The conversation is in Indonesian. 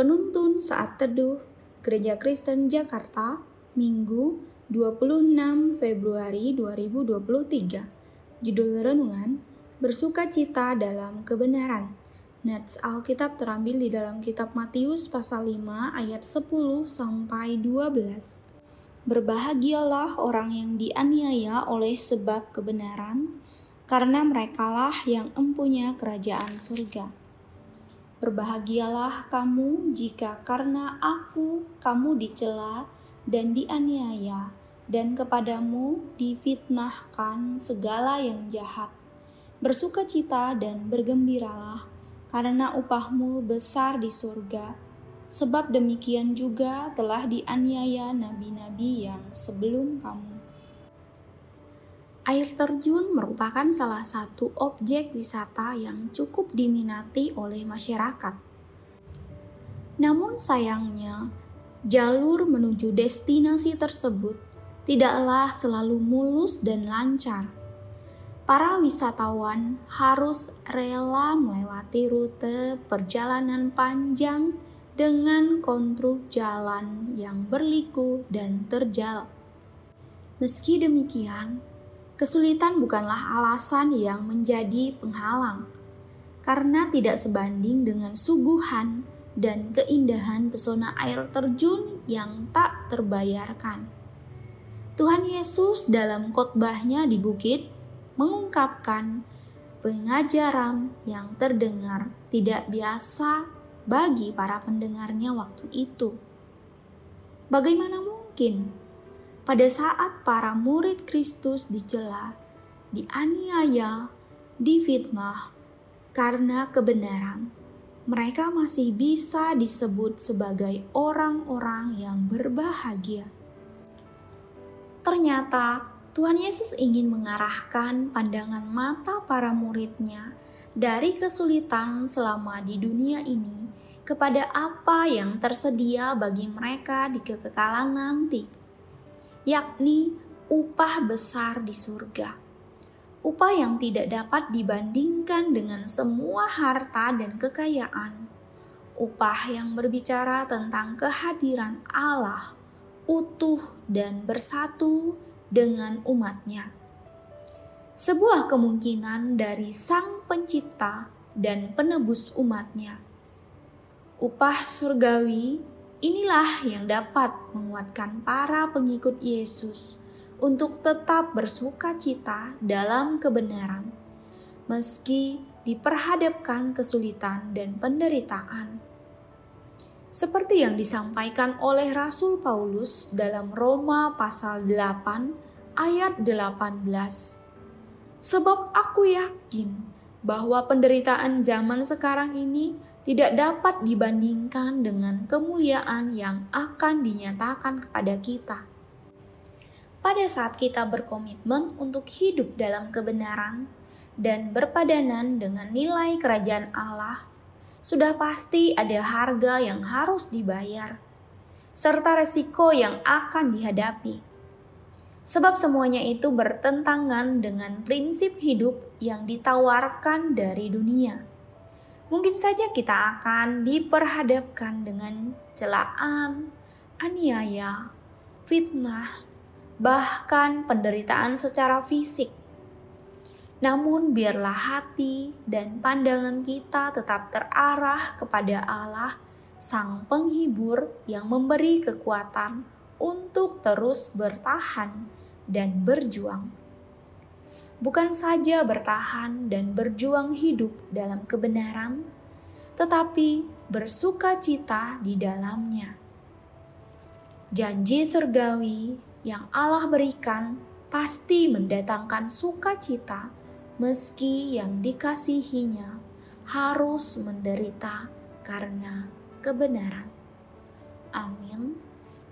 Penuntun Saat Teduh Gereja Kristen Jakarta Minggu 26 Februari 2023 Judul Renungan Bersuka Cita dalam Kebenaran. Nats Alkitab terambil di dalam kitab Matius pasal 5 ayat 10 sampai 12 Berbahagialah orang yang dianiaya oleh sebab kebenaran karena merekalah yang empunya kerajaan surga. Berbahagialah kamu jika karena aku kamu dicela dan dianiaya dan kepadamu difitnahkan segala yang jahat. Bersukacita dan bergembiralah karena upahmu besar di surga. Sebab demikian juga telah dianiaya nabi-nabi yang sebelum kamu. Air terjun merupakan salah satu objek wisata yang cukup diminati oleh masyarakat. Namun sayangnya, jalur menuju destinasi tersebut tidaklah selalu mulus dan lancar. Para wisatawan harus rela melewati rute perjalanan panjang dengan kontur jalan yang berliku dan terjal. Meski demikian, Kesulitan bukanlah alasan yang menjadi penghalang, karena tidak sebanding dengan suguhan dan keindahan pesona air terjun yang tak terbayarkan. Tuhan Yesus dalam khotbahnya di bukit mengungkapkan pengajaran yang terdengar tidak biasa bagi para pendengarnya waktu itu. Bagaimana mungkin pada saat para murid Kristus dicela, dianiaya, difitnah karena kebenaran, mereka masih bisa disebut sebagai orang-orang yang berbahagia. Ternyata Tuhan Yesus ingin mengarahkan pandangan mata para muridnya dari kesulitan selama di dunia ini kepada apa yang tersedia bagi mereka di kekekalan nanti yakni upah besar di surga. Upah yang tidak dapat dibandingkan dengan semua harta dan kekayaan. Upah yang berbicara tentang kehadiran Allah utuh dan bersatu dengan umatnya. Sebuah kemungkinan dari Sang Pencipta dan penebus umatnya. Upah surgawi Inilah yang dapat menguatkan para pengikut Yesus untuk tetap bersuka cita dalam kebenaran, meski diperhadapkan kesulitan dan penderitaan. Seperti yang disampaikan oleh Rasul Paulus dalam Roma pasal 8 ayat 18. Sebab aku yakin bahwa penderitaan zaman sekarang ini tidak dapat dibandingkan dengan kemuliaan yang akan dinyatakan kepada kita. Pada saat kita berkomitmen untuk hidup dalam kebenaran dan berpadanan dengan nilai kerajaan Allah, sudah pasti ada harga yang harus dibayar, serta resiko yang akan dihadapi. Sebab semuanya itu bertentangan dengan prinsip hidup yang ditawarkan dari dunia mungkin saja kita akan diperhadapkan dengan celaan, aniaya, fitnah, bahkan penderitaan secara fisik. Namun, biarlah hati dan pandangan kita tetap terarah kepada Allah, Sang Penghibur yang memberi kekuatan untuk terus bertahan dan berjuang bukan saja bertahan dan berjuang hidup dalam kebenaran, tetapi bersuka cita di dalamnya. Janji surgawi yang Allah berikan pasti mendatangkan sukacita, meski yang dikasihinya harus menderita karena kebenaran.